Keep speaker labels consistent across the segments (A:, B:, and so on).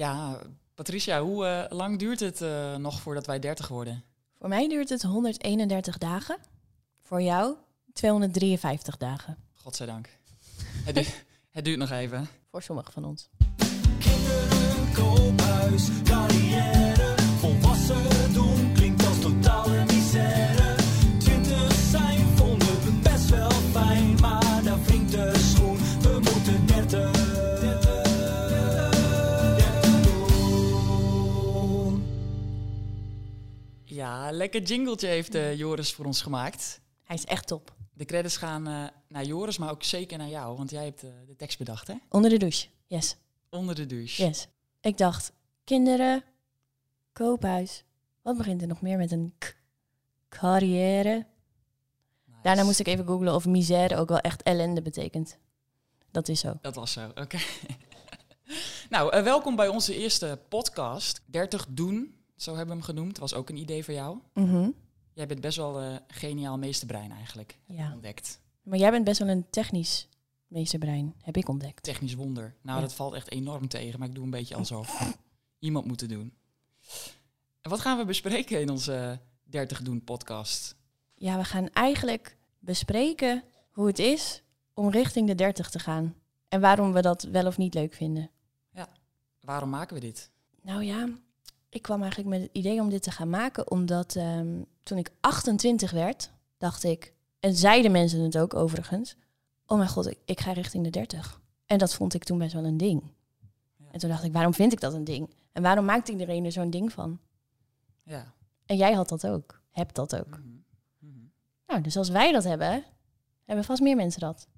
A: Ja, Patricia, hoe eh, lang duurt het eh, nog voordat wij 30 worden?
B: Voor mij duurt het 131 dagen. Voor jou 253 dagen.
A: Godzijdank. het, du het duurt nog even.
B: Voor sommigen van ons.
C: Kinderen, koophuis,
A: Ja, lekker jingletje heeft eh, Joris voor ons gemaakt.
B: Hij is echt top.
A: De credits gaan eh, naar Joris, maar ook zeker naar jou, want jij hebt eh, de tekst bedacht, hè?
B: Onder de douche. Yes.
A: Onder de douche.
B: Yes. Ik dacht, kinderen, koophuis. Wat begint er nog meer met een k? Carrière.
A: Nice.
B: Daarna moest ik even googlen of misère ook wel echt ellende betekent. Dat is zo.
A: Dat was zo, oké. nou, welkom bij onze eerste podcast. 30 doen, zo hebben we hem genoemd. Was ook een idee voor jou.
B: Mhm.
A: Jij bent best wel eh geniaal meesterbrein eigenlijk.
B: Ja.
A: Ontdekt.
B: Maar jij bent best wel een technisch meesterbrein, heb ik ontdekt.
A: Technisch wonder. Nou,
B: Ja.
A: dat valt echt enorm tegen, maar ik doe een beetje alsof. Iemand moet het doen. En wat gaan we bespreken in onze 30 doen podcast?
B: Ja, we gaan eigenlijk bespreken hoe het is om richting de 30 te gaan. En waarom we dat wel of niet leuk vinden.
A: Waarom maken we dit?
B: Nou ja, ik kwam eigenlijk met het idee om dit te gaan maken, omdat ehm, toen ik 28 werd, dacht ik, en zeiden mensen het ook overigens, oh mijn god, ik, ik ga richting de 30. En dat vond ik toen best wel een ding.
A: Ja.
B: En toen dacht ik, waarom vind ik dat een ding? En waarom maakt iedereen er zo'n ding van?
A: Ja.
B: En jij had dat ook, hebt dat ook.
A: Mhm. Mhm.
B: Nou, dus als wij dat hebben, hebben vast meer mensen dat.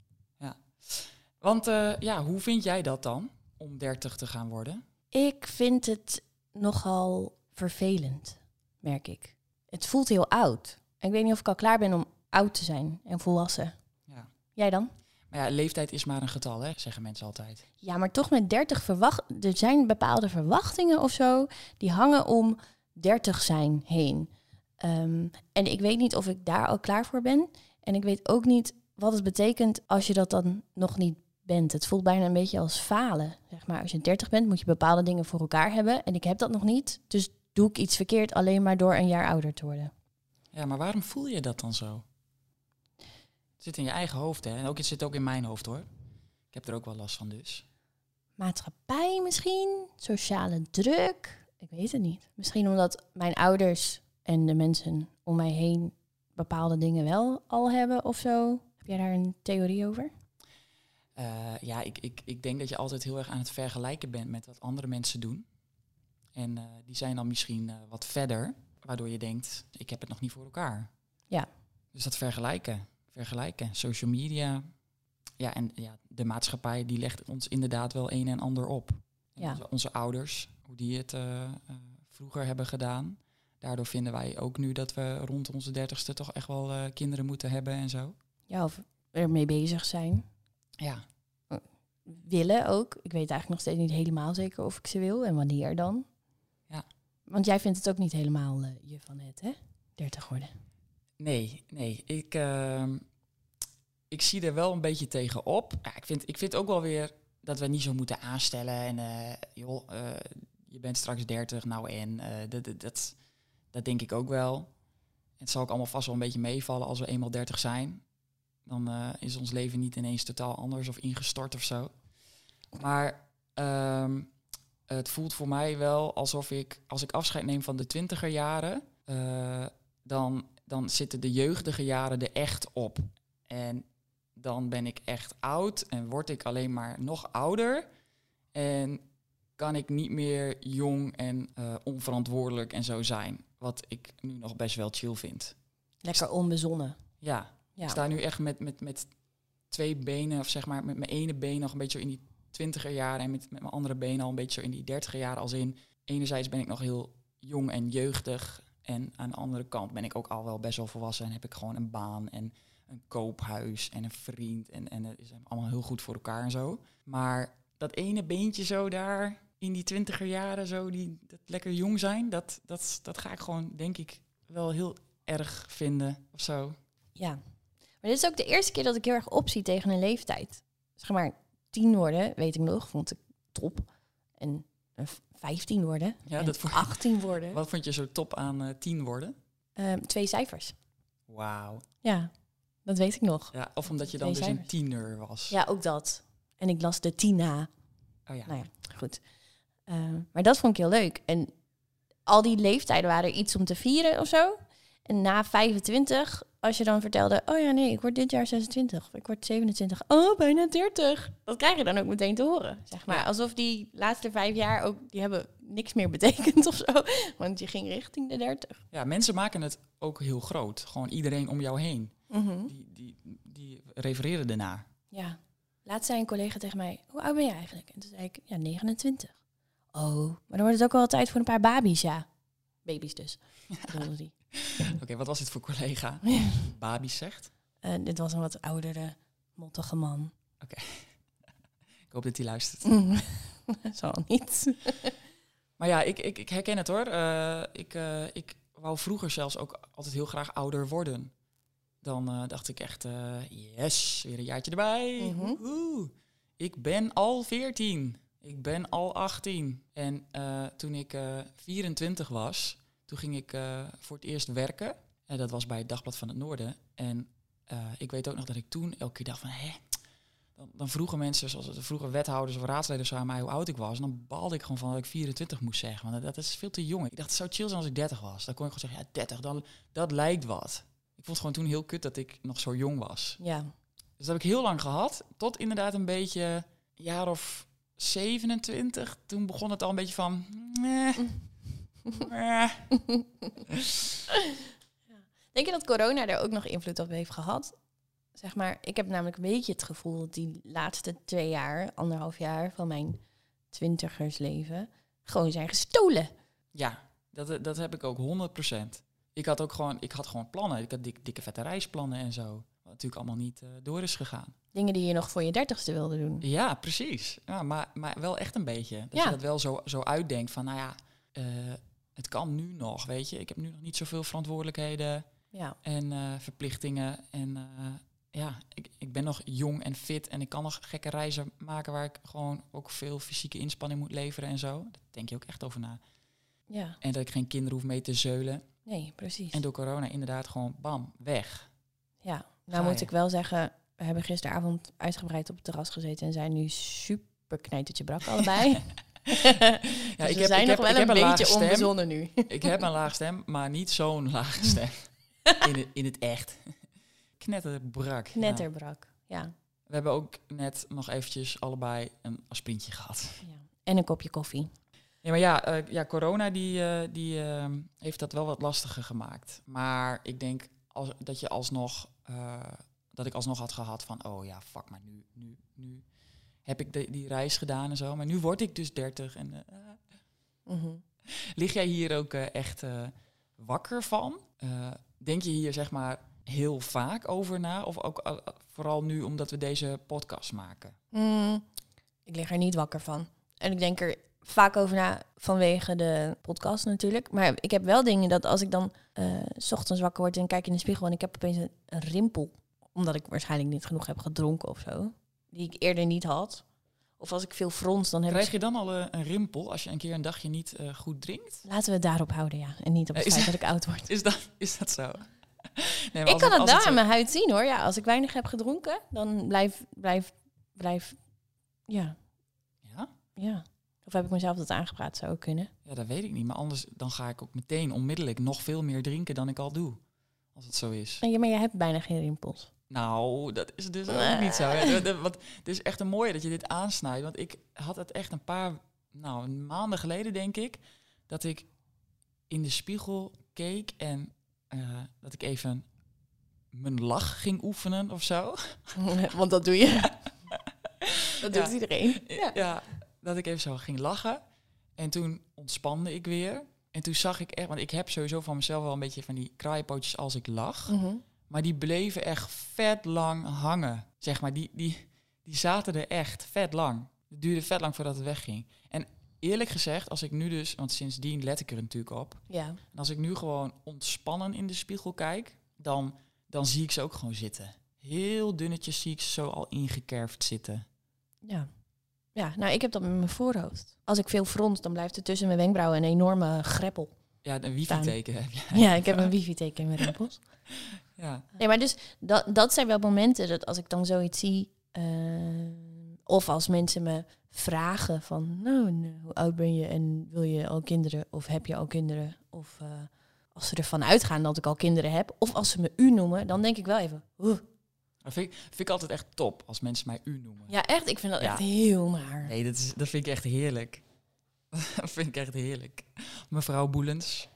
A: Want eh, ja, hoe vind jij dat dan, om 30 te gaan worden?
B: Ik vind het nogal vervelend, merk ik. Het voelt heel oud. En ik weet niet of ik al klaar ben om oud te zijn en volwassen.
A: Ja.
B: Jij dan?
A: Maar ja, leeftijd is maar een getal, hè, zeggen mensen altijd.
B: Ja, maar toch met 30 verwacht. Er zijn bepaalde verwachtingen of zo die hangen om 30 zijn heen. Ehm, en ik weet niet of ik daar al klaar voor ben. En ik weet ook niet wat het betekent als je dat dan nog niet bent. Het voelt bijna een beetje als falen. Zeg maar. Als je 30 bent, moet je bepaalde dingen voor elkaar hebben. En ik heb dat nog niet. Dus doe ik iets verkeerd alleen maar door een jaar ouder te worden.
A: Ja, maar waarom voel je dat dan zo? Het zit in je eigen hoofd, hè? En ook, het zit ook in mijn hoofd, hoor. Ik heb er ook wel last van, dus.
B: Maatschappij misschien, sociale druk. Ik weet het niet. Misschien omdat mijn ouders en de mensen om mij heen bepaalde dingen wel al hebben of zo. Heb jij daar een theorie over?
A: Eh, ja, ik, ik, ik denk dat je altijd heel erg aan het vergelijken bent met wat andere mensen doen. En eh, die zijn dan misschien eh, wat verder, waardoor je denkt, ik heb het nog niet voor elkaar.
B: Ja.
A: Dus dat vergelijken, vergelijken. Social media, ja, en ja, de maatschappij die legt ons inderdaad wel een en ander op. En
B: Ja.
A: onze, ouders, hoe die het vroeger hebben gedaan. Daardoor vinden wij ook nu dat we rond onze dertigste toch echt wel kinderen moeten hebben en zo.
B: Ja, of ermee bezig zijn.
A: Ja,
B: Willen ook. Ik weet eigenlijk nog steeds niet helemaal zeker of ik ze wil en wanneer dan.
A: Ja.
B: Want jij vindt het ook niet helemaal eh, je van het, hè? 30 worden.
A: Nee, nee. Ik, ehm, ik zie er wel een beetje tegenop. Ja, ik, vind, ik vind ook wel weer dat we niet zo moeten aanstellen. En eh, joh, eh, je bent straks 30, nou en. eh, dat, dat, dat, dat denk ik ook wel. Het zal ook allemaal vast wel een beetje meevallen als we eenmaal 30 zijn. Dan eh, is ons leven niet ineens totaal anders of ingestort of zo. Maar ehm, het voelt voor mij wel alsof ik, als ik afscheid neem van de twintiger jaren, eh, dan, dan zitten de jeugdige jaren er echt op. En dan ben ik echt oud en word ik alleen maar nog ouder. En kan ik niet meer jong en eh, onverantwoordelijk en zo zijn. Wat ik nu nog best wel chill vind.
B: Lekker onbezonnen.
A: Ja,
B: Ja.
A: ik sta nu echt met, met, met twee benen, of zeg maar met mijn ene been nog een beetje in die twintiger jaren en met, met mijn andere been al een beetje in die dertiger jaren. Als in, enerzijds ben ik nog heel jong en jeugdig en aan de andere kant ben ik ook al wel best wel volwassen en heb ik gewoon een baan en een koophuis en een vriend en, en het is allemaal heel goed voor elkaar en zo. Maar dat ene beentje zo daar in die twintiger jaren, zo die dat lekker jong zijn, dat, dat, dat ga ik gewoon, denk ik, wel heel erg vinden of zo.
B: Ja. Maar dit is ook de eerste keer dat ik heel erg opzie tegen een leeftijd. Zeg maar, tien worden, weet ik nog, vond ik top. En eh, 15 worden.
A: Ja,
B: en
A: dat voor-
B: 18 worden.
A: Wat vond je zo top aan eh 10 worden?
B: Ehm, twee cijfers.
A: Wauw.
B: Ja, dat weet ik nog.
A: Ja, of omdat je dan
B: Twee
A: dus een tiener was.
B: Ja, ook dat. En ik las de Tina.
A: Oh ja.
B: Nou ja, goed. Ehm, maar dat vond ik heel leuk. En al die leeftijden waren iets om te vieren of zo. En na 25, als je dan vertelde... oh ja, nee, ik word dit jaar 26. Of ik word 27. Oh, bijna 30. Dat krijg je dan ook meteen te horen, zeg maar.
A: Ja.
B: Alsof die laatste vijf jaar ook... die hebben niks meer betekend of zo. Want je ging richting de 30.
A: ja, mensen maken het ook heel groot. Gewoon iedereen om jou heen.
B: Mhm.
A: Die, die, die refereren ernaar.
B: Ja. Laatst zei een collega tegen mij, hoe oud ben je eigenlijk? En toen zei ik, ja, 29. Oh, maar dan wordt het ook wel tijd voor een paar baby's, ja. Baby's dus,
A: Oké, wat was dit voor collega? Babies zegt.
B: Eh, dit was een wat oudere, mottige man.
A: Ik hoop dat hij luistert.
B: Zal niet.
A: Maar ja, ik, ik, ik herken het hoor. Eh, ik, eh, ik wou vroeger zelfs ook altijd heel graag ouder worden. Dan dacht ik echt, yes, weer een jaartje erbij.
B: Mhm.
A: Woehoe. Ik ben al 14. Ik ben al 18. En toen ik eh 24 was, toen ging ik eh, voor het eerst werken. En dat was bij het Dagblad van het Noorden. En eh, ik weet ook nog dat ik toen elke keer dacht van, hè, dan, dan vroegen mensen, zoals het vroeger wethouders of raadsleden zo aan mij hoe oud ik was. En dan baalde ik gewoon van dat ik 24 moest zeggen. Want dat, dat is veel te jong. Ik dacht, het zou chill zijn als ik 30 was. Dan kon ik gewoon zeggen, ja, 30, dan, dat lijkt wat. Ik vond het gewoon toen heel kut dat ik nog zo jong was.
B: Ja,
A: Dus dat heb ik heel lang gehad. Tot inderdaad een beetje jaar of 27. Toen begon het al een beetje van... eh, eh.
B: denk je dat corona daar ook nog invloed op heeft gehad? Zeg maar, ik heb namelijk een beetje het gevoel dat die laatste twee jaar, anderhalf jaar van mijn twintigersleven, gewoon zijn gestolen.
A: Ja, dat, dat heb ik ook 100%. Ik had ook gewoon, ik had gewoon plannen. Ik had dik, dikke vette reisplannen en zo. Wat natuurlijk allemaal niet eh, door is gegaan.
B: Dingen die je nog voor je dertigste wilde doen.
A: Ja, precies. Ja, maar, maar wel echt een beetje. Dat
B: Ja.
A: je dat wel zo, zo uitdenkt van, nou ja, eh, het kan nu nog, weet je. Ik heb nu nog niet zoveel verantwoordelijkheden
B: Ja,
A: en eh, verplichtingen. En eh, ja, ik, ik ben nog jong en fit en ik kan nog gekke reizen maken waar ik gewoon ook veel fysieke inspanning moet leveren en zo. Daar denk je ook echt over na.
B: ja,
A: En dat ik geen kinderen hoef mee te zeulen.
B: nee, precies.
A: En door corona inderdaad gewoon bam, weg.
B: Ja, nou moet ik wel zeggen, we hebben gisteravond uitgebreid op het terras gezeten en zijn nu super knijtertje brak allebei.
A: Ja,
B: Dus
A: ik
B: we
A: heb,
B: zijn
A: ik
B: nog
A: heb,
B: wel
A: ik
B: een beetje
A: stem.
B: onbezonnen nu.
A: Ik heb een laag stem, maar niet zo'n lage stem. In het, in het echt. Knetterbrak. ja.
B: Knetterbrak, ja.
A: We hebben ook net nog eventjes allebei een aspirintje gehad.
B: ja. En een kopje koffie.
A: Ja, maar ja, eh, ja corona die, eh, die eh, heeft dat wel wat lastiger gemaakt. Maar ik denk als, dat je alsnog, eh, dat ik alsnog had gehad van, oh ja, fuck, maar nu, nu, nu heb ik de, die reis gedaan en zo. Maar nu word ik dus 30 en
B: Mhm.
A: Lig jij hier ook eh, echt eh, wakker van? Denk je hier zeg maar heel vaak over na? Of ook vooral nu omdat we deze podcast maken?
B: Mm, ik lig er niet wakker van. En ik denk er vaak over na vanwege de podcast natuurlijk. Maar ik heb wel dingen dat als ik dan s ochtends wakker word en kijk in de spiegel en ik heb opeens een, een rimpel. Omdat ik waarschijnlijk niet genoeg heb gedronken of zo. Die ik eerder niet had. Of als ik veel frons, dan heb
A: Krijg
B: ik...
A: je dan al eh, een rimpel als je een keer een dagje niet eh, goed drinkt?
B: Laten we het daarop houden, ja. En niet op het
A: Is
B: feit
A: dat-
B: dat ik oud word.
A: Is dat, is dat zo? Nee,
B: Ik kan het daar
A: zo-
B: aan mijn huid zien hoor. Ja, als ik weinig heb gedronken, dan blijf, blijf, blijf, ja,
A: Ja?
B: ja. Of heb ik mezelf dat aangepraat? Zou ook kunnen.
A: ja, dat weet ik niet. Maar anders dan ga ik ook meteen onmiddellijk nog veel meer drinken dan ik al doe. Als het zo is.
B: Ja, maar jij hebt bijna geen rimpels.
A: Nou, dat is dus ook niet zo. Wat, het is echt een mooie dat je dit aansnijdt. Want ik had het echt een paar nou, maanden geleden, denk ik, dat ik in de spiegel keek en eh, dat ik even mijn lach ging oefenen of zo.
B: Want dat doe je. dat
A: Ja.
B: doet iedereen.
A: Ja.
B: Ja.
A: dat ik even zo ging lachen. En toen ontspande ik weer. En toen zag ik echt, want ik heb sowieso van mezelf wel een beetje van die kraaienpootjes als ik lach.
B: Mhm.
A: Maar die bleven echt vet lang hangen. Zeg maar, die, die, die zaten er echt vet lang. Het duurde vet lang voordat het wegging. En eerlijk gezegd, als ik nu dus, want sindsdien let ik er natuurlijk op.
B: Ja.
A: En als ik nu gewoon ontspannen in de spiegel kijk, dan, dan zie ik ze ook gewoon zitten. Heel dunnetjes zie ik ze zo al ingekerfd zitten.
B: Ja. Ja, nou, ik heb dat met mijn voorhoofd. Als ik veel frons, dan blijft er tussen mijn wenkbrauwen een enorme greppel.
A: Ja, een wifi-teken heb je.
B: Ja, ik heb een wifi-teken in mijn rimpels.
A: Ja.
B: Nee, maar dus dat, dat zijn wel momenten dat als ik dan zoiets zie, eh, of als mensen me vragen van, nou, eh, hoe oud ben je en wil je al kinderen of heb je al kinderen? Of eh, als ze ervan uitgaan dat ik al kinderen heb, of als ze me u noemen, dan denk ik wel even, oeh.
A: Dat vind ik, vind ik altijd echt top als mensen mij u noemen.
B: Ja, echt, ik vind dat
A: Ja.
B: echt heel naar.
A: Nee, dat, is, dat vind ik echt heerlijk. dat vind ik echt heerlijk. Mevrouw Boelens.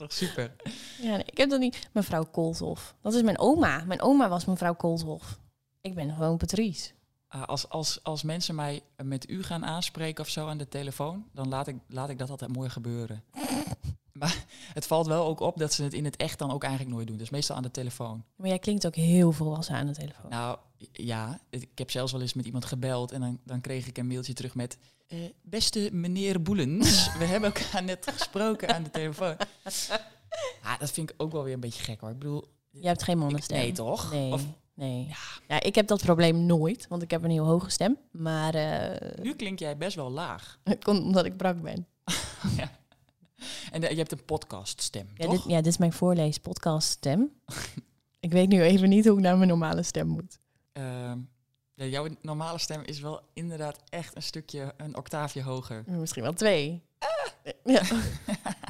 A: Toch super?
B: Ja, nee, ik heb dat niet. Mevrouw Koolshof. Dat is mijn oma. Mijn oma was mevrouw Koolshof. Ik ben gewoon Patrice.
A: Ah, als, als, als mensen mij met u gaan aanspreken of zo aan de telefoon, dan laat ik, laat ik dat altijd mooi gebeuren. Maar het valt wel ook op dat ze het in het echt dan ook eigenlijk nooit doen. Dus meestal aan de telefoon.
B: Maar jij klinkt ook heel volwassen aan de telefoon.
A: Nou ja, ik heb zelfs wel eens met iemand gebeld en dan, dan kreeg ik een mailtje terug met... eh, beste meneer Boelens, we hebben elkaar net gesproken aan de telefoon. Ah, dat vind ik ook wel weer een beetje gek hoor. Ik bedoel,
B: Je hebt geen mannenstem.
A: nee toch?
B: Nee,
A: Of,
B: nee.
A: Ja.
B: Ja. ik heb dat probleem nooit, want ik heb een heel hoge stem. Maar eh
A: nu klink jij best wel laag.
B: het komt omdat ik brak ben.
A: En eh, je hebt een podcaststem,
B: Ja
A: toch?
B: dit, ja, dit is mijn voorlees-podcast stem. ik weet nu even niet hoe ik naar mijn normale stem moet.
A: Ehm, ja, jouw normale stem is wel inderdaad echt een stukje, een octaafje hoger.
B: Misschien wel twee. Ja,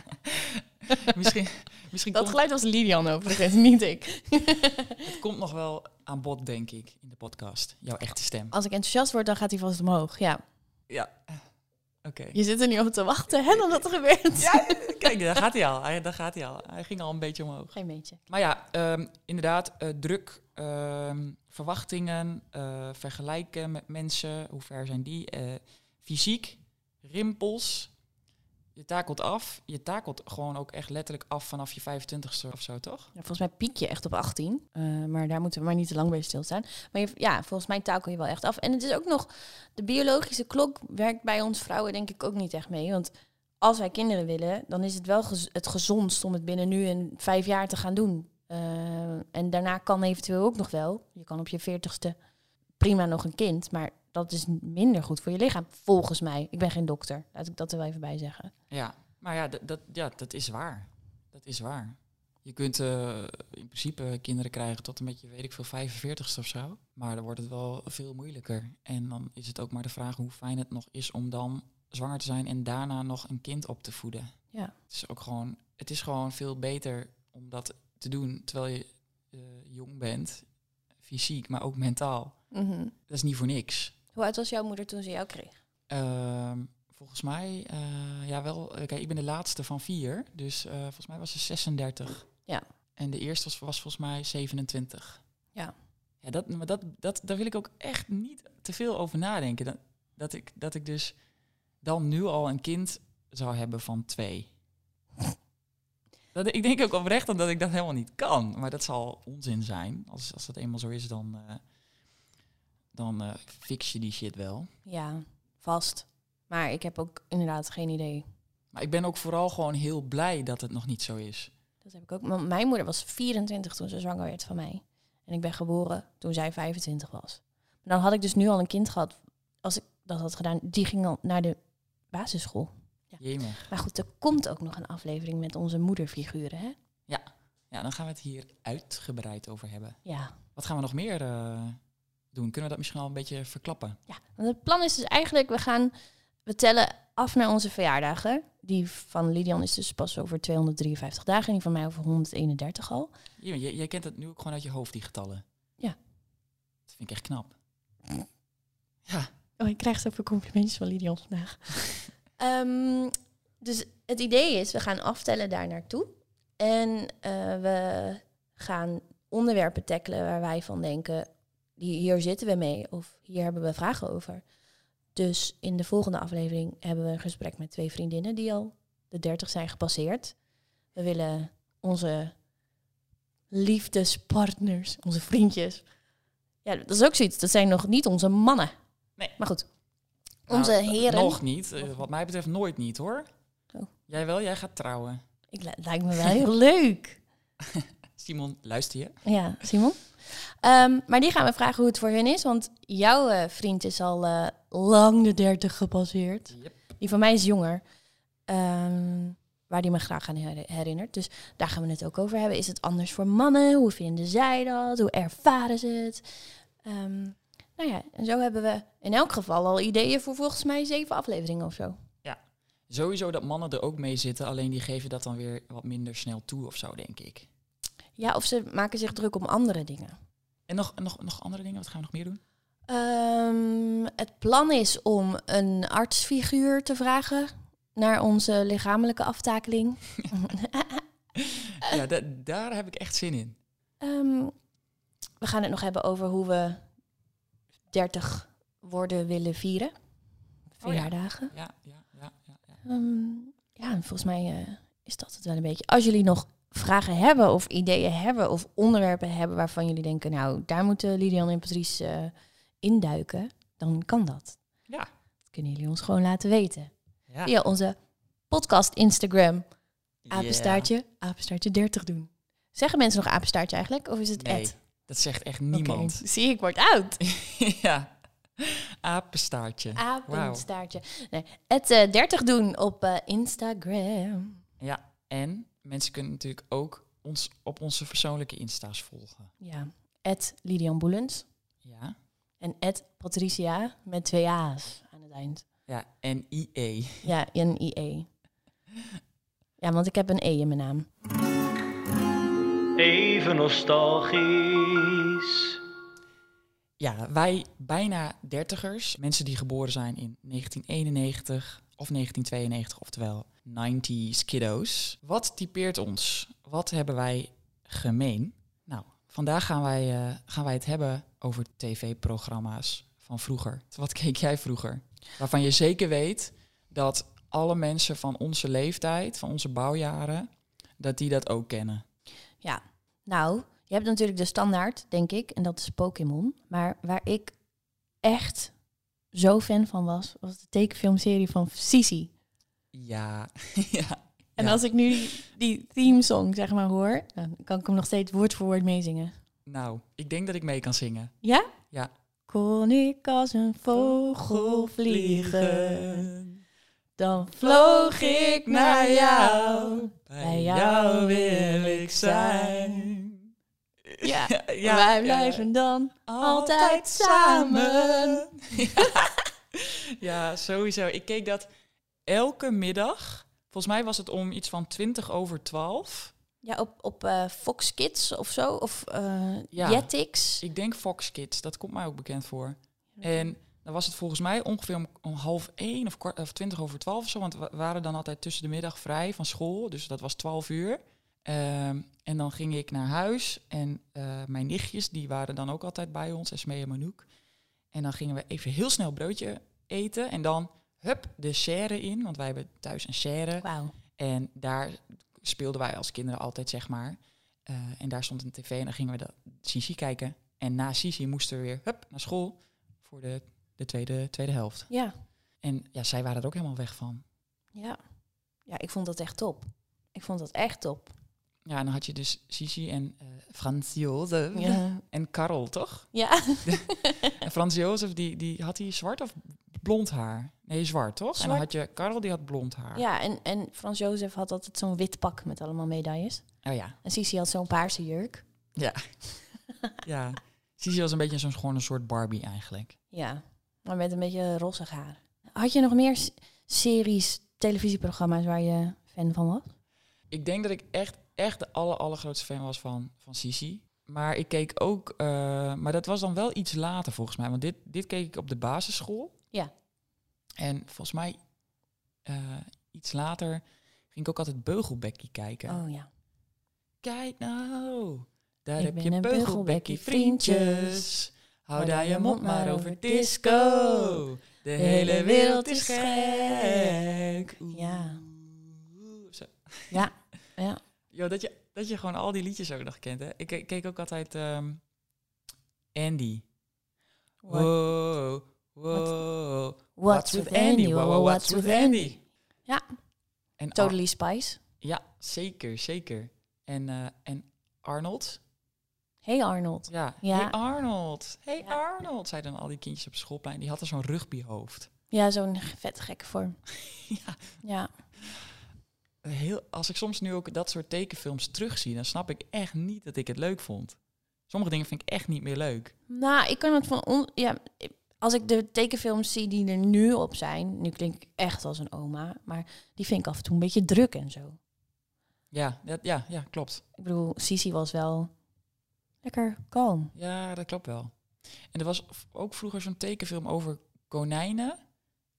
A: misschien misschien
B: dat
A: komt,
B: geluid was Lilian overigens, niet ik.
A: het komt nog wel aan bod, denk ik, in de podcast. Jouw echte stem.
B: Als ik enthousiast word, dan gaat hij vast omhoog. Ja,
A: Ja, oké.
B: je zit er niet op te wachten, hè, dat dat gebeurt.
A: Ja, kijk, daar gaat hij al. Hij, daar gaat hij al. Hij ging al een beetje omhoog.
B: Geen beetje.
A: Maar ja, ehm, inderdaad, eh, druk, ehm, verwachtingen, eh, vergelijken met mensen. Hoe ver zijn die? Eh, fysiek, rimpels. Je takelt af. Je takelt gewoon ook echt letterlijk af vanaf je 25ste of zo, toch?
B: Ja, volgens mij piek je echt op 18. eh, maar daar moeten we maar niet te lang bij stilstaan. Maar je, ja, volgens mij takel je wel echt af. En het is ook nog... De biologische klok werkt bij ons vrouwen denk ik ook niet echt mee. Want als wij kinderen willen, dan is het wel het gezondst om het binnen nu en vijf jaar te gaan doen. Eh, en daarna kan eventueel ook nog wel. Je kan op je veertigste prima nog een kind. Maar dat is minder goed voor je lichaam, volgens mij. Ik ben geen dokter, laat ik dat er wel even bij zeggen.
A: Ja, maar ja, dat, ja, dat is waar. Dat is waar. Je kunt eh, in principe kinderen krijgen tot een beetje, weet ik veel, 45ste of zo. Maar dan wordt het wel veel moeilijker. En dan is het ook maar de vraag hoe fijn het nog is om dan zwanger te zijn en daarna nog een kind op te voeden.
B: Ja.
A: Het is ook gewoon, het is gewoon veel beter om dat te doen terwijl je eh, jong bent, fysiek, maar ook mentaal.
B: Mhm.
A: Dat is niet voor niks.
B: Hoe oud was jouw moeder toen ze jou kreeg?
A: Ehm, volgens mij, eh, ja wel, eh, kijk, ik ben de laatste van vier, dus eh, volgens mij was ze 36.
B: Ja.
A: En de eerste was, was volgens mij 27.
B: Ja.
A: Ja, dat, maar dat, dat, daar wil ik ook echt niet te veel over nadenken. Dat, dat, ik, dat ik dus dan nu al een kind zou hebben van twee. Dat, ik denk ook oprecht dat ik dat helemaal niet kan. Maar dat zal onzin zijn. Als, als dat eenmaal zo is, dan, dan eh, fix je die shit wel.
B: Ja, vast. Maar ik heb ook inderdaad geen idee.
A: Maar ik ben ook vooral gewoon heel blij dat het nog niet zo is.
B: Dat heb ik ook. Maar mijn moeder was 24 toen ze zwanger werd van mij. En ik ben geboren toen zij 25 was. Maar dan had ik dus nu al een kind gehad. Als ik dat had gedaan, die ging al naar de basisschool. Ja.
A: Jemig.
B: Maar goed, er komt ook nog een aflevering met onze moederfiguren, hè?
A: Ja, dan gaan we het hier uitgebreid over hebben.
B: Ja.
A: Wat gaan we nog meer eh, doen? Kunnen we dat misschien al een beetje verklappen?
B: ja. Want het plan is dus eigenlijk, we gaan, we tellen af naar onze verjaardagen. Die van Lidian is dus pas over 253 dagen en die van mij over 131 al.
A: Jemig, jij, jij kent het nu ook gewoon uit je hoofd, die getallen.
B: Ja.
A: Dat vind ik echt knap. Ja,
B: Oh, ik krijg zoveel complimentjes van Lidian vandaag. Ehm, dus het idee is, we gaan aftellen daar naartoe. En eh, we gaan onderwerpen tackelen waar wij van denken, hier, hier zitten we mee of hier hebben we vragen over. Dus in de volgende aflevering hebben we een gesprek met twee vriendinnen die al de 30 zijn gepasseerd. We willen onze liefdespartners, onze vriendjes. Ja, dat is ook zoiets. Dat zijn nog niet onze mannen.
A: Nee.
B: Maar goed.
A: Nou,
B: Onze heren.
A: Nog niet. Eh, wat mij betreft nooit niet, hoor.
B: Oh.
A: Jij wel? Jij gaat trouwen.
B: Ik, li- lijkt me wel heel leuk.
A: Simon, luister je?
B: Ja, Simon. Ehm, maar die gaan we vragen hoe het voor hen is. Want jouw eh, vriend is al eh, lang de 30 gepasseerd.
A: Yep.
B: Die van mij is jonger. Ehm, waar die me graag aan her- herinnert. Dus daar gaan we het ook over hebben. Is het anders voor mannen? Hoe vinden zij dat? Hoe ervaren ze het? Ehm, nou ja, en zo hebben we in elk geval al ideeën voor volgens mij zeven afleveringen of zo.
A: Sowieso dat mannen er ook mee zitten, alleen die geven dat dan weer wat minder snel toe of zo, denk ik.
B: Ja, of ze maken zich druk om andere dingen.
A: En nog, nog, nog andere dingen, wat gaan we nog meer doen?
B: Ehm, het plan is om een artsfiguur te vragen naar onze lichamelijke aftakeling.
A: Ja, da- daar heb ik echt zin in.
B: Ehm, we gaan het nog hebben over hoe we 30 worden willen vieren.
A: Oh ja.
B: Verjaardagen.
A: Ja, ja, ja, ja. ja.
B: Ehm, ja, en volgens mij eh, is dat het wel een beetje. Als jullie nog vragen hebben of ideeën hebben of onderwerpen hebben waarvan jullie denken, nou, daar moeten Lilian en Patrice eh, induiken, dan kan dat.
A: Ja.
B: Dat kunnen jullie ons gewoon laten weten.
A: Ja.
B: Via onze podcast Instagram. Apenstaartje, apenstaartje 30 doen. Zeggen mensen nog apenstaartje eigenlijk? Of is het
A: Nee,
B: ad?
A: dat zegt echt niemand.
B: Zie, ik word oud.
A: ja. Apenstaartje.
B: Apenstaartje. Nee, het eh, 30 doen op eh, Instagram.
A: Ja, en mensen kunnen natuurlijk ook ons op onze persoonlijke Insta's volgen.
B: Ja, at Lidian Boelens.
A: Ja.
B: En at Patricia met twee A's aan het eind.
A: Ja, en IE.
B: Ja, een IE. Ja, want ik heb een E in mijn naam.
C: Even nostalgisch.
A: Ja, wij bijna dertigers, mensen die geboren zijn in 1991 of 1992, oftewel 90s kiddo's. Wat typeert ons? Wat hebben wij gemeen? Nou, vandaag gaan wij, eh, gaan wij het hebben over tv-programma's van vroeger. Wat keek jij vroeger? Waarvan je zeker weet dat alle mensen van onze leeftijd, van onze bouwjaren, dat die dat ook kennen.
B: Ja, nou, je hebt natuurlijk de standaard, denk ik, en dat is Pokémon. Maar waar ik echt zo fan van was, was de tekenfilmserie van Sisi.
A: Ja, ja.
B: En
A: ja.
B: als ik nu die, die theme song, zeg maar, hoor, dan kan ik hem nog steeds woord voor woord meezingen.
A: Nou, ik denk dat ik mee kan zingen.
B: Ja?
A: Ja.
B: Kon ik als een vogel vliegen, dan vloog ik naar jou. Bij jou wil ik zijn. Ja, wij blijven dan altijd samen.
A: ja, sowieso. Ik keek dat elke middag. Volgens mij was het om iets van 20 over 12.
B: Ja, op, op eh, Fox Kids of zo, of
A: Ja.
B: Jetix.
A: Ik denk Fox Kids, dat komt mij ook bekend voor. En dan was het volgens mij ongeveer om, om half één of, kwart, of 20 over 12 of zo. Want we waren dan altijd tussen de middag vrij van school. Dus dat was 12 uur. Ehm, en dan ging ik naar huis. En eh, mijn nichtjes, die waren dan ook altijd bij ons. Esmee en Manouk. En dan gingen we even heel snel broodje eten. En dan, hup, de serre in. Want wij hebben thuis een serre.
B: Wauw.
A: En daar speelden wij als kinderen altijd, zeg maar. Eh, en daar stond een tv en dan gingen we de Sisi kijken. En na Sisi moesten we weer hup, naar school voor de, de tweede, tweede helft.
B: Ja,
A: En ja, zij waren er ook helemaal weg van.
B: ja. Ja, ik vond dat echt top. Ik vond dat echt top.
A: Ja, en dan had je dus Sisi en eh Frans Jozef
B: Ja.
A: en Karel, toch?
B: Ja,
A: En Frans Jozef, die, die had hij zwart of blond haar? Nee, zwart, toch? En dan had je Karel, die had blond haar.
B: ja en, en Frans Jozef had altijd zo'n wit pak met allemaal medailles.
A: Oh ja,
B: En Sisi had zo'n paarse jurk.
A: ja. ja. Sisi was een beetje zo'n gewoon een soort Barbie eigenlijk.
B: Ja, maar met een beetje rossig haar. Had je nog meer series, televisieprogramma's waar je fan van was?
A: Ik denk dat ik echt, echt de aller, allergrootste fan was van, van Sisi. Maar ik keek ook, eh, maar dat was dan wel iets later volgens mij. Want dit, dit keek ik op de basisschool.
B: Ja.
A: En volgens mij eh, iets later ging ik ook altijd Beugelbekkie kijken.
B: Oh ja.
A: Kijk nou, daar
B: Ik
A: heb
B: ben
A: je
B: een
A: Beugelbekkie vriendjes. Hou daar je mond maar over disco. De hele wereld is gek. Oeh.
B: Ja.
A: Zo.
B: Ja, ja.
A: Yo, dat, je, dat je gewoon al die liedjes ook nog kent, hè? Ik ke- keek ook altijd ehm, Andy. Wow, wow.
B: What's with Andy? Wow, what's with Andy? Ja.
A: En al-
B: Totally Spice.
A: ja, zeker, zeker. En, eh, en Arnold.
B: Hey Arnold.
A: Ja.
B: Ja.
A: Hey Arnold. Hey
B: Ja.
A: Arnold, zeiden dan al die kindjes op schoolplein. Die had er zo'n rugbyhoofd.
B: Ja, zo'n vet gekke vorm.
A: Ja.
B: Ja.
A: Heel, als ik soms nu ook dat soort tekenfilms terugzie, dan snap ik echt niet dat ik het leuk vond. Sommige dingen vind ik echt niet meer leuk.
B: Nou, ik kan het van on ja, als ik de tekenfilms zie die er nu op zijn, nu klink ik echt als een oma, maar die vind ik af en toe een beetje druk en zo.
A: Ja, dat, ja, ja, klopt.
B: Ik bedoel, Sisi was wel lekker kalm.
A: Ja, dat klopt wel. En er was ook vroeger zo'n tekenfilm over konijnen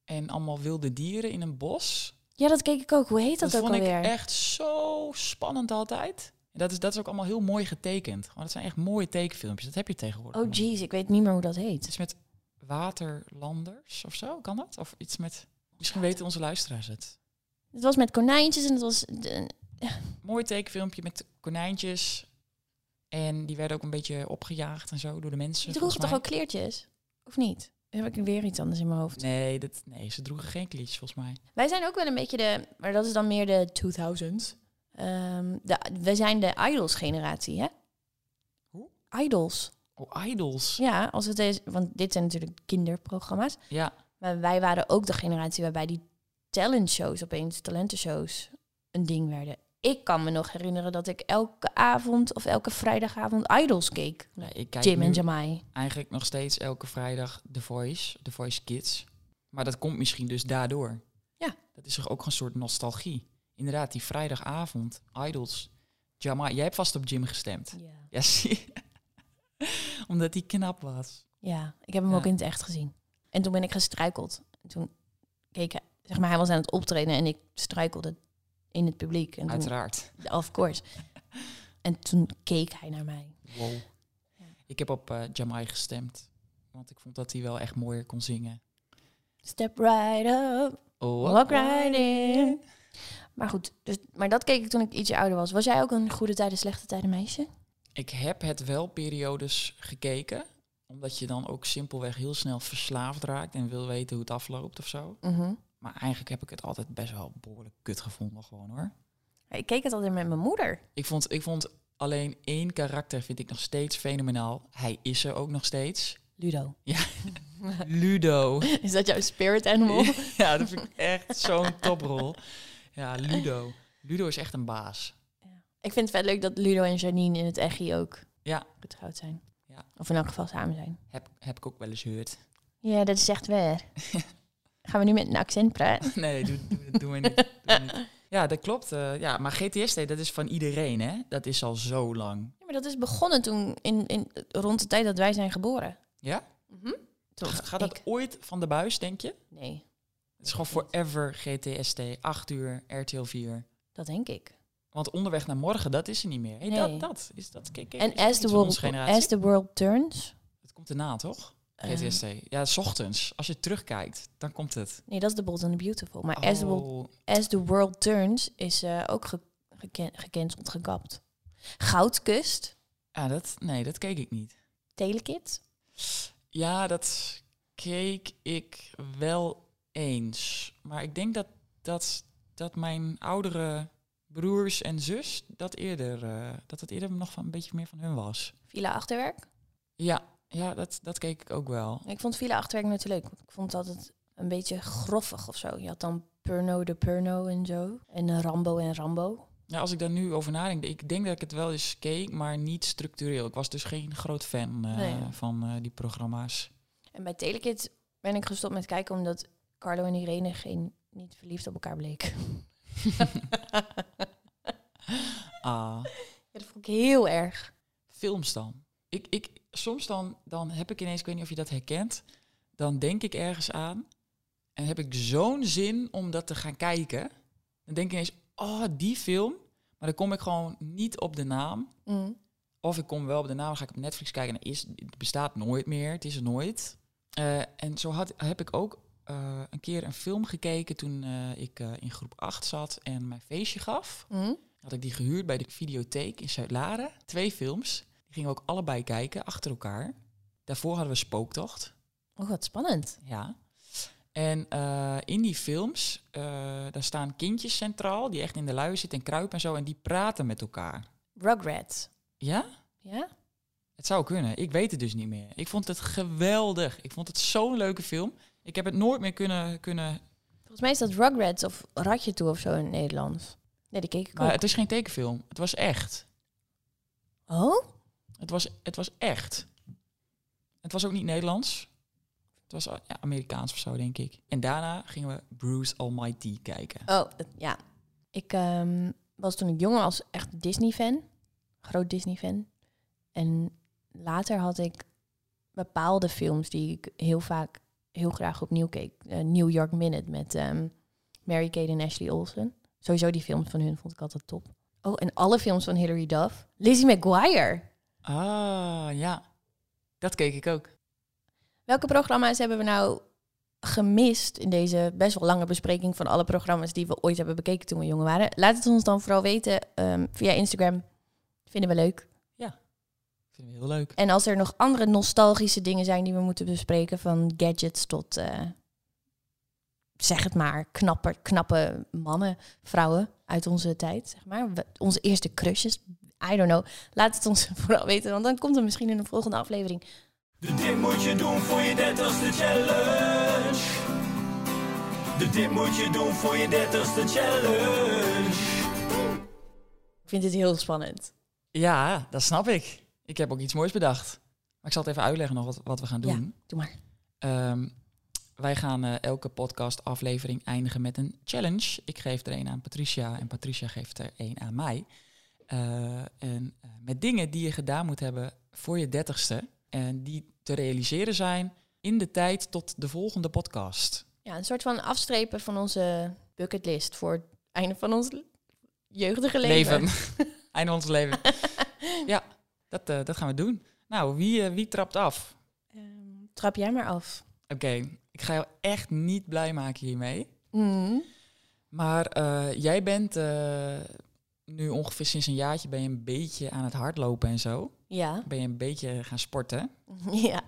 A: en allemaal wilde dieren in een bos.
B: Ja, dat keek ik ook. Hoe heet dat,
A: Dat
B: ook
A: vond ik
B: alweer?
A: echt zo spannend altijd. En dat is, dat is ook allemaal heel mooi getekend. Gewoon, dat zijn echt mooie tekenfilmpjes. Dat heb je tegenwoordig.
B: Oh jeez, ik weet niet meer hoe dat
A: Het
B: heet.
A: is met waterlanders of zo, kan dat? Of iets met... Misschien weten onze luisteraars het.
B: Het was met konijntjes en het was... de-
A: Mooi tekenfilmpje met konijntjes. En die werden ook een beetje opgejaagd en zo door de mensen.
B: Die droegen toch ook kleertjes? Of niet? Heb ik weer iets anders in mijn hoofd.
A: Nee, dat, nee, ze droegen geen kleedjes volgens mij.
B: Wij zijn ook wel een beetje de... Maar dat is dan meer de 2000s. Ehm de, wij zijn de Idols-generatie, hè?
A: Hoe?
B: Idols.
A: Oh, idols.
B: Ja, als het is... Want dit zijn natuurlijk kinderprogramma's.
A: Ja,
B: Maar wij waren ook de generatie waarbij die talentshows opeens, talentenshows, een ding werden. Ik kan me nog herinneren dat ik elke avond of elke vrijdagavond Idols keek.
A: nee, ik kijk
B: Jim en Jamai.
A: eigenlijk nog steeds elke vrijdag The Voice, The Voice Kids. Maar dat komt misschien dus daardoor.
B: Ja.
A: Dat is toch ook een soort nostalgie. Inderdaad, die vrijdagavond, idols. Jamai, jij hebt vast op Jim gestemd.
B: Ja.
A: Ja, zie je? Omdat hij knap was.
B: ja, ik heb hem
A: Ja.
B: ook in het echt gezien. En toen ben ik gestruikeld. En toen keek hij, zeg maar, hij was aan het optreden en ik struikelde in het publiek. En toen,
A: Uiteraard.
B: of course. En toen keek hij naar mij.
A: Wow.
B: Ja.
A: Ik heb op eh Jamai gestemd. Want ik vond dat hij wel echt mooier kon zingen.
B: Step right up.
A: Oh,
B: Walk right in. Maar goed, dus, maar dat keek ik toen ik ietsje ouder was. Was jij ook een goede tijden, slechte tijden meisje?
A: Ik heb het wel periodes gekeken. Omdat je dan ook simpelweg heel snel verslaafd raakt en wil weten hoe het afloopt of zo.
B: Mhm.
A: Maar eigenlijk heb ik het altijd best wel behoorlijk kut gevonden gewoon hoor.
B: Ik keek het altijd met mijn moeder.
A: Ik vond, ik vond alleen één karakter vind ik nog steeds fenomenaal. Hij is er ook nog steeds.
B: Ludo.
A: Ludo.
B: Is dat jouw spirit animal?
A: ja, dat vind ik echt zo'n toprol. Ja, Ludo. Ludo is echt een baas.
B: Ik vind het vet leuk dat Ludo en Janine in het echi ook
A: Ja.
B: getrouwd zijn.
A: Ja.
B: Of in elk geval samen zijn.
A: Heb, heb ik ook wel eens gehoord.
B: Ja, dat is echt waar. Gaan we nu met een accent praten?
A: Nee, doe, doe, doen we niet. Ja, dat klopt. eh, ja, maar GTSD, dat is van iedereen, hè? Dat is al zo lang.
B: Ja, maar dat is begonnen toen, in, in, rond de tijd dat wij zijn geboren.
A: Ja?
B: Toen
A: Ga- Gaat dat
B: ik-
A: ooit van de buis, denk je?
B: Nee,
A: Het is gewoon forever GTSD. 8 uur, RTL 4.
B: dat denk ik.
A: Want onderweg naar morgen, dat is er niet meer. Hey,
B: Nee.
A: Dat, dat is dat. Kijk, kijk,
B: En
A: is
B: as the, world, as the world turns...
A: Het komt erna, toch?
B: eh,
A: GTSD. ja, s ochtends. Als je terugkijkt, dan komt het.
B: nee, dat is The Bold and the Beautiful. Maar as, the world,
A: Oh,
B: as the World Turns is eh, ook ge geken- gecanceld, gekapt. Goudkust,
A: ja, dat, nee, dat keek ik niet.
B: Telekids.
A: Ja, dat keek ik wel eens. Maar ik denk dat, dat, dat mijn oudere broers en zus dat eerder, eh, dat het eerder nog van een beetje meer van hun was.
B: Villa Achterwerk.
A: Ja, ja dat, dat keek ik ook wel.
B: Ik vond Villa Achterwerk nooit zo leuk. Want ik vond het altijd een beetje groffig of zo. Je had dan Purno de Purno en zo. En Rambo en Rambo.
A: Ja, als ik daar nu over nadenk, ik denk dat ik het wel eens keek, maar niet structureel. Ik was dus geen groot fan eh,
B: Nee.
A: van eh, die programma's.
B: En bij Telekids ben ik gestopt met kijken omdat Carlo en Irene geen, niet verliefd op elkaar bleken.
A: Ah,
B: Ja, dat vond ik heel erg.
A: films dan. Ik, ik, soms dan, dan heb ik ineens, ik weet niet of je dat herkent, dan denk ik ergens aan en heb ik zo'n zin om dat te gaan kijken. Dan denk ik ineens, oh, die film. Maar dan kom ik gewoon niet op de naam.
B: Mm.
A: Of ik kom wel op de naam, ga ik op Netflix kijken en is, het bestaat nooit meer. Het is er nooit. Eh, en zo had, heb ik ook eh, een keer een film gekeken toen eh, ik eh, in groep 8 zat en mijn feestje gaf.
B: Mm.
A: Had ik die gehuurd bij de videotheek in Zuid-Laren. Twee films. Die gingen we ook allebei kijken, achter elkaar. Daarvoor hadden we Spooktocht.
B: Oh, wat spannend.
A: Ja. En in die films, daar staan kindjes centraal, die echt in de lui zitten en kruipen en zo. En die praten met elkaar.
B: Rugrats.
A: Ja?
B: Ja?
A: Het zou kunnen. Ik weet het dus niet meer. Ik vond het geweldig. Ik vond het zo'n leuke film. Ik heb het nooit meer kunnen... kunnen
B: Volgens mij is dat Rugrats of Ratje Toe of zo in het Nederlands. Nee, die keek ik
A: maar
B: ook.
A: het is geen tekenfilm. Het was echt.
B: Oh?
A: Het was, het was echt. Het was ook niet Nederlands. Het was ja, Amerikaans of zo, denk ik. En daarna gingen we Bruce Almighty kijken.
B: Oh, ja. Ik ehm, was toen ik jonger was echt Disney-fan. Groot Disney-fan. En later had ik bepaalde films die ik heel vaak heel graag opnieuw keek. Eh, New York Minute met ehm, Mary-Kate en Ashley Olsen. Sowieso die films van hun vond ik altijd top. Oh, en alle films van Hilary Duff. Lizzie McGuire.
A: Ah, ja. Dat keek ik ook.
B: Welke programma's hebben we nou gemist in deze best wel lange bespreking van alle programma's die we ooit hebben bekeken toen we jong waren? Laat het ons dan vooral weten ehm, via Instagram. Vinden we leuk.
A: Vind ik heel leuk.
B: En als er nog andere nostalgische dingen zijn die we moeten bespreken, van gadgets tot, eh, zeg het maar, knappe, knappe mannen, vrouwen uit onze tijd, zeg maar. We- Onze eerste crushes. I don't know. Laat het ons vooral weten, want dan komt er misschien in een volgende aflevering
C: De dit moet je doen voor je dertigste challenge. De dit moet je doen voor je dertigste challenge.
B: Ik vind dit heel spannend.
A: Ja, dat snap ik. Ik heb ook iets moois bedacht. Maar ik zal het even uitleggen nog wat, wat we gaan
B: Ja.
A: doen.
B: Doe maar.
A: Ehm, wij gaan eh, elke podcast aflevering eindigen met een challenge. Ik geef er een aan Patricia en Patricia geeft er een aan mij. Eh, en eh, met dingen die je gedaan moet hebben voor je dertigste. En die te realiseren zijn in de tijd tot de volgende podcast.
B: Ja, een soort van afstrepen van onze bucketlist voor het einde van ons jeugdige leven.
A: Einde van ons leven. ja, dat, eh, dat gaan we doen. Nou, wie, eh, wie trapt af?
B: Ehm, trap jij maar af.
A: Oké, ik ga jou echt niet blij maken hiermee.
B: Mm.
A: Maar eh, jij bent nu ongeveer sinds een jaartje ben je een beetje aan het hardlopen en zo.
B: Ja.
A: Ben je een beetje gaan sporten.
B: ja.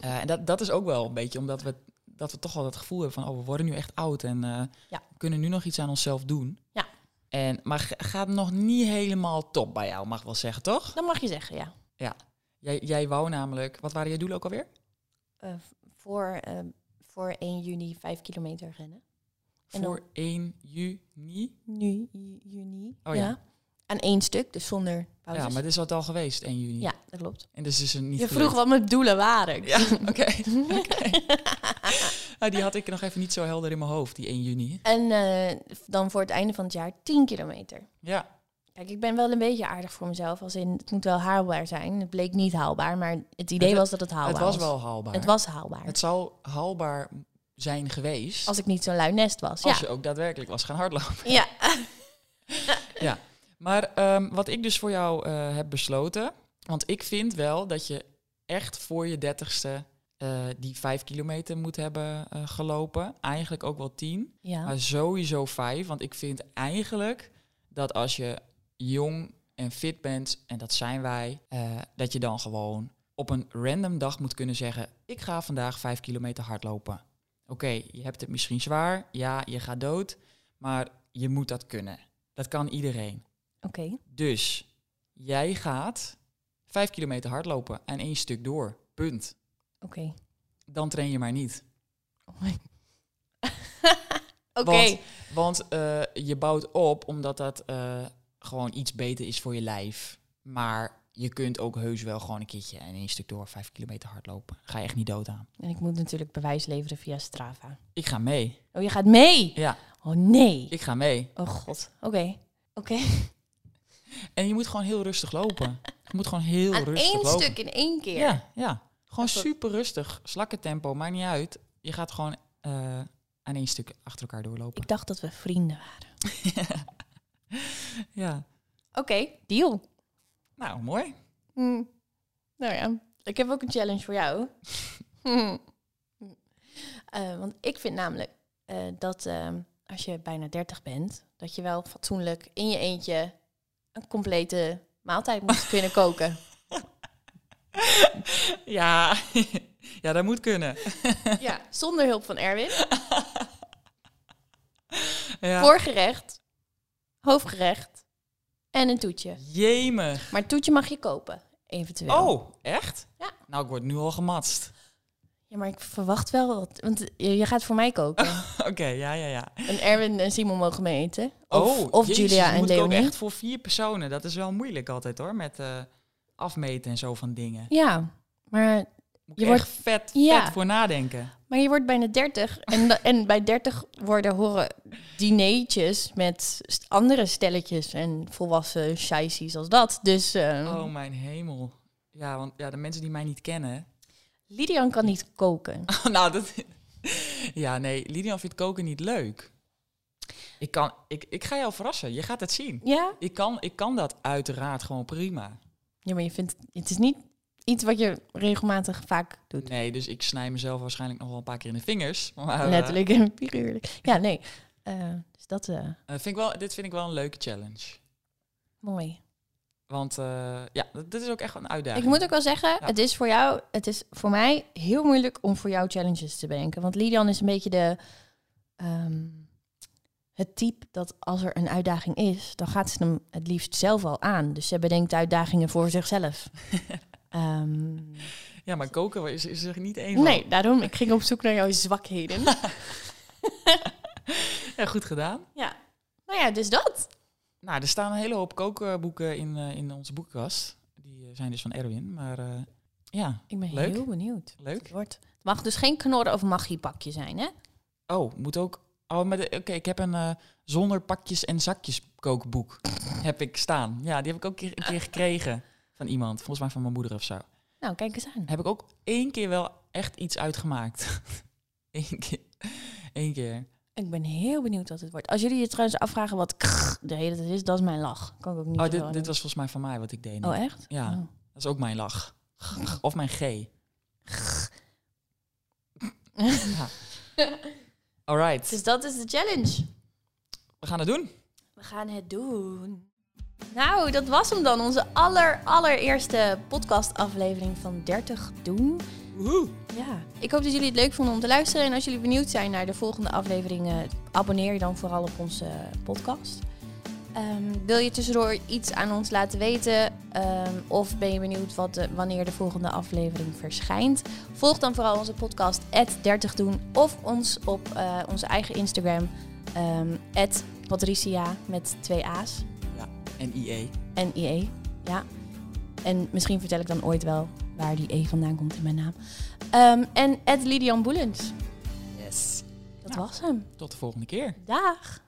A: En dat, dat is ook wel een beetje omdat we, dat we toch wel het gevoel hebben van... oh, we worden nu echt oud en
B: Ja.
A: we kunnen nu nog iets aan onszelf doen.
B: Ja.
A: En, maar ga- gaat nog niet helemaal top bij jou, mag ik wel zeggen, toch?
B: Dat mag je zeggen, ja.
A: Jij, jij wou namelijk... Wat waren je doelen ook alweer?
B: Eh, voor, ehm, voor 1 juni 5 kilometer rennen. En
A: Voor 1 juni?
B: Nu, ju- juni.
A: Oh ja.
B: Aan één stuk, dus zonder pauzes.
A: Ja, maar dit is wat al geweest, 1 juni.
B: Ja, dat klopt.
A: En dus is het niet
B: Je vroeg wat mijn doelen waren.
A: Ja, oké. oké. Nou, die had ik nog even niet zo helder in mijn hoofd, die 1 juni.
B: En eh, dan voor het einde van het jaar 10 kilometer.
A: Ja,
B: Kijk, ik ben wel een beetje aardig voor mezelf. Als in, het moet wel haalbaar zijn. Het bleek niet haalbaar, maar het idee
A: Het-
B: was dat het haalbaar
A: het was wel haalbaar.
B: Het was haalbaar.
A: Het zou haalbaar zijn geweest
B: Als ik niet zo'n lui nest was.
A: als
B: ja.
A: je ook daadwerkelijk was gaan hardlopen.
B: ja.
A: ja. Maar ehm, wat ik dus voor jou eh, heb besloten, want ik vind wel dat je echt voor je dertigste eh die vijf kilometer moet hebben eh, gelopen. Eigenlijk ook wel tien.
B: ja.
A: Maar sowieso vijf. Want ik vind eigenlijk dat als je jong en fit bent, en dat zijn wij, eh, dat je dan gewoon op een random dag moet kunnen zeggen: Ik ga vandaag vijf kilometer hardlopen. Oké, je hebt het misschien zwaar. Ja, je gaat dood. Maar je moet dat kunnen. Dat kan iedereen.
B: Oké.
A: Dus jij gaat vijf kilometer hardlopen en één stuk door. Punt.
B: Oké.
A: Dan train je maar niet.
B: Oké.
A: Want- Want eh, je bouwt op omdat dat eh, gewoon iets beter is voor je lijf. Maar je kunt ook heus wel gewoon een keertje en één stuk door vijf kilometer hardlopen. Ga je echt niet dood aan.
B: En ik moet natuurlijk bewijs leveren via Strava.
A: Ik ga mee.
B: Oh, je gaat mee?
A: Ja,
B: Oh, nee.
A: ik ga mee.
B: Oh, god. Oké. Oké.
A: En je moet gewoon heel rustig lopen. Je moet gewoon heel
B: Aan
A: rustig
B: één
A: lopen.
B: stuk in één keer.
A: Ja, ja. Gewoon super rustig. Slakkentempo, maakt niet uit. Je gaat gewoon eh, aan één stuk achter elkaar doorlopen.
B: Ik dacht dat we vrienden waren.
A: Ja.
B: Oké, deal.
A: Nou, mooi.
B: Hm. Nou ja, ik heb ook een challenge voor jou. Eh, want ik vind namelijk eh, dat ehm, als je bijna 30 bent, dat je wel fatsoenlijk in je eentje een complete maaltijd moet kunnen koken.
A: Ja, ja dat moet kunnen.
B: ja, zonder hulp van Erwin.
A: Ja.
B: Voorgerecht, hoofdgerecht En een toetje.
A: Jemig.
B: Maar het toetje mag je kopen, eventueel.
A: Oh, echt?
B: Ja.
A: Nou, ik word nu al gematst.
B: Ja, maar ik verwacht wel wat. Want je, gaat voor mij koken.
A: Oké, ja, ja, ja.
B: en Erwin en Simon mogen mee eten. Of,
A: oh,
B: of
A: jezus,
B: Julia en
A: moet ik ook
B: Leonie.
A: echt voor vier personen. Dat is wel moeilijk altijd hoor, met eh, afmeten en zo van dingen.
B: Ja, maar, Je wordt-
A: vet,
B: Ja.
A: vet voor nadenken.
B: maar je wordt bijna 30. En, en bij 30 worden horen dineetjes met andere stelletjes en volwassen sheities als dat. Dus eh,
A: Oh mijn hemel. Ja, want ja, de mensen die mij niet kennen...
B: Lidian kan niet koken.
A: nou, dat... ja, nee, Lidian vindt koken niet leuk. Ik, kan, ik, ik ga jou verrassen, je gaat het zien.
B: Ja?
A: Ik kan, ik kan dat uiteraard gewoon prima.
B: Ja, maar je vindt het is niet iets wat je regelmatig vaak doet.
A: Nee, dus ik snij mezelf waarschijnlijk nog wel een paar keer in de vingers. Maar, eh,
B: Letterlijk en figuurlijk. Ja, nee. Eh, dus dat eh
A: vind ik wel, dit vind ik wel een leuke challenge.
B: mooi.
A: Want ja, dit is ook echt een uitdaging.
B: Ik moet ook wel zeggen,
A: Ja.
B: het is voor jou, het is voor mij heel moeilijk om voor jou challenges te bedenken. Want Lidian is een beetje de, ehm, het type dat als er een uitdaging is, dan gaat ze hem het liefst zelf al aan. Dus ze bedenkt uitdagingen voor zichzelf. Ehm,
A: Ja, maar koken is, is er niet één van.
B: nee, daarom, ik ging op zoek naar jouw zwakheden.
A: Ja, goed gedaan.
B: ja. Nou ja, dus dat.
A: Nou, er staan een hele hoop kookboeken in, eh, in onze boekenkast. Die eh, zijn dus van Erwin. Maar eh, ja,
B: Ik ben
A: Leuk.
B: heel benieuwd.
A: leuk.
B: Het wordt. Het mag dus geen knorren of magiepakje zijn, hè?
A: Oh, moet ook... Oh, maar oké, ik heb een eh, zonder pakjes en zakjes kookboek. heb ik staan. Ja, die heb ik ook een keer, gekregen van iemand. Volgens mij van mijn moeder of zo.
B: Nou, kijk eens aan.
A: Heb ik ook één keer wel echt iets uitgemaakt. Eén keer. Eén keer.
B: Ik ben heel benieuwd wat het wordt. Als jullie je trouwens afvragen wat krrr de hele tijd is, dat is mijn lach. Kan ik ook niet
A: Oh, dit, dit was volgens mij van mij wat ik deed. nu.
B: Oh, echt?
A: Ja.
B: Oh.
A: Dat is ook mijn lach. Of mijn G. Ja. Alright,
B: Dus dat is de challenge.
A: we gaan het doen.
B: We gaan het doen. Nou, dat was hem dan. Onze aller, allereerste podcastaflevering van 30 Doen.
A: Woehoe.
B: Ja, ik hoop dat jullie het leuk vonden om te luisteren. En als jullie benieuwd zijn naar de volgende afleveringen, abonneer je dan vooral op onze podcast. Ehm, wil je tussendoor iets aan ons laten weten? ehm, of ben je benieuwd wat de, wanneer de volgende aflevering verschijnt? Volg dan vooral onze podcast 30 doen of ons op eh, onze eigen Instagram ehm Patricia met twee A's
A: En IE.
B: en IE. Ja. En misschien vertel ik dan ooit wel waar die E vandaan komt in mijn naam. En Lidian Boelens.
A: Yes.
B: Dat
A: Nou.
B: was hem.
A: Tot de volgende keer.
B: Dag.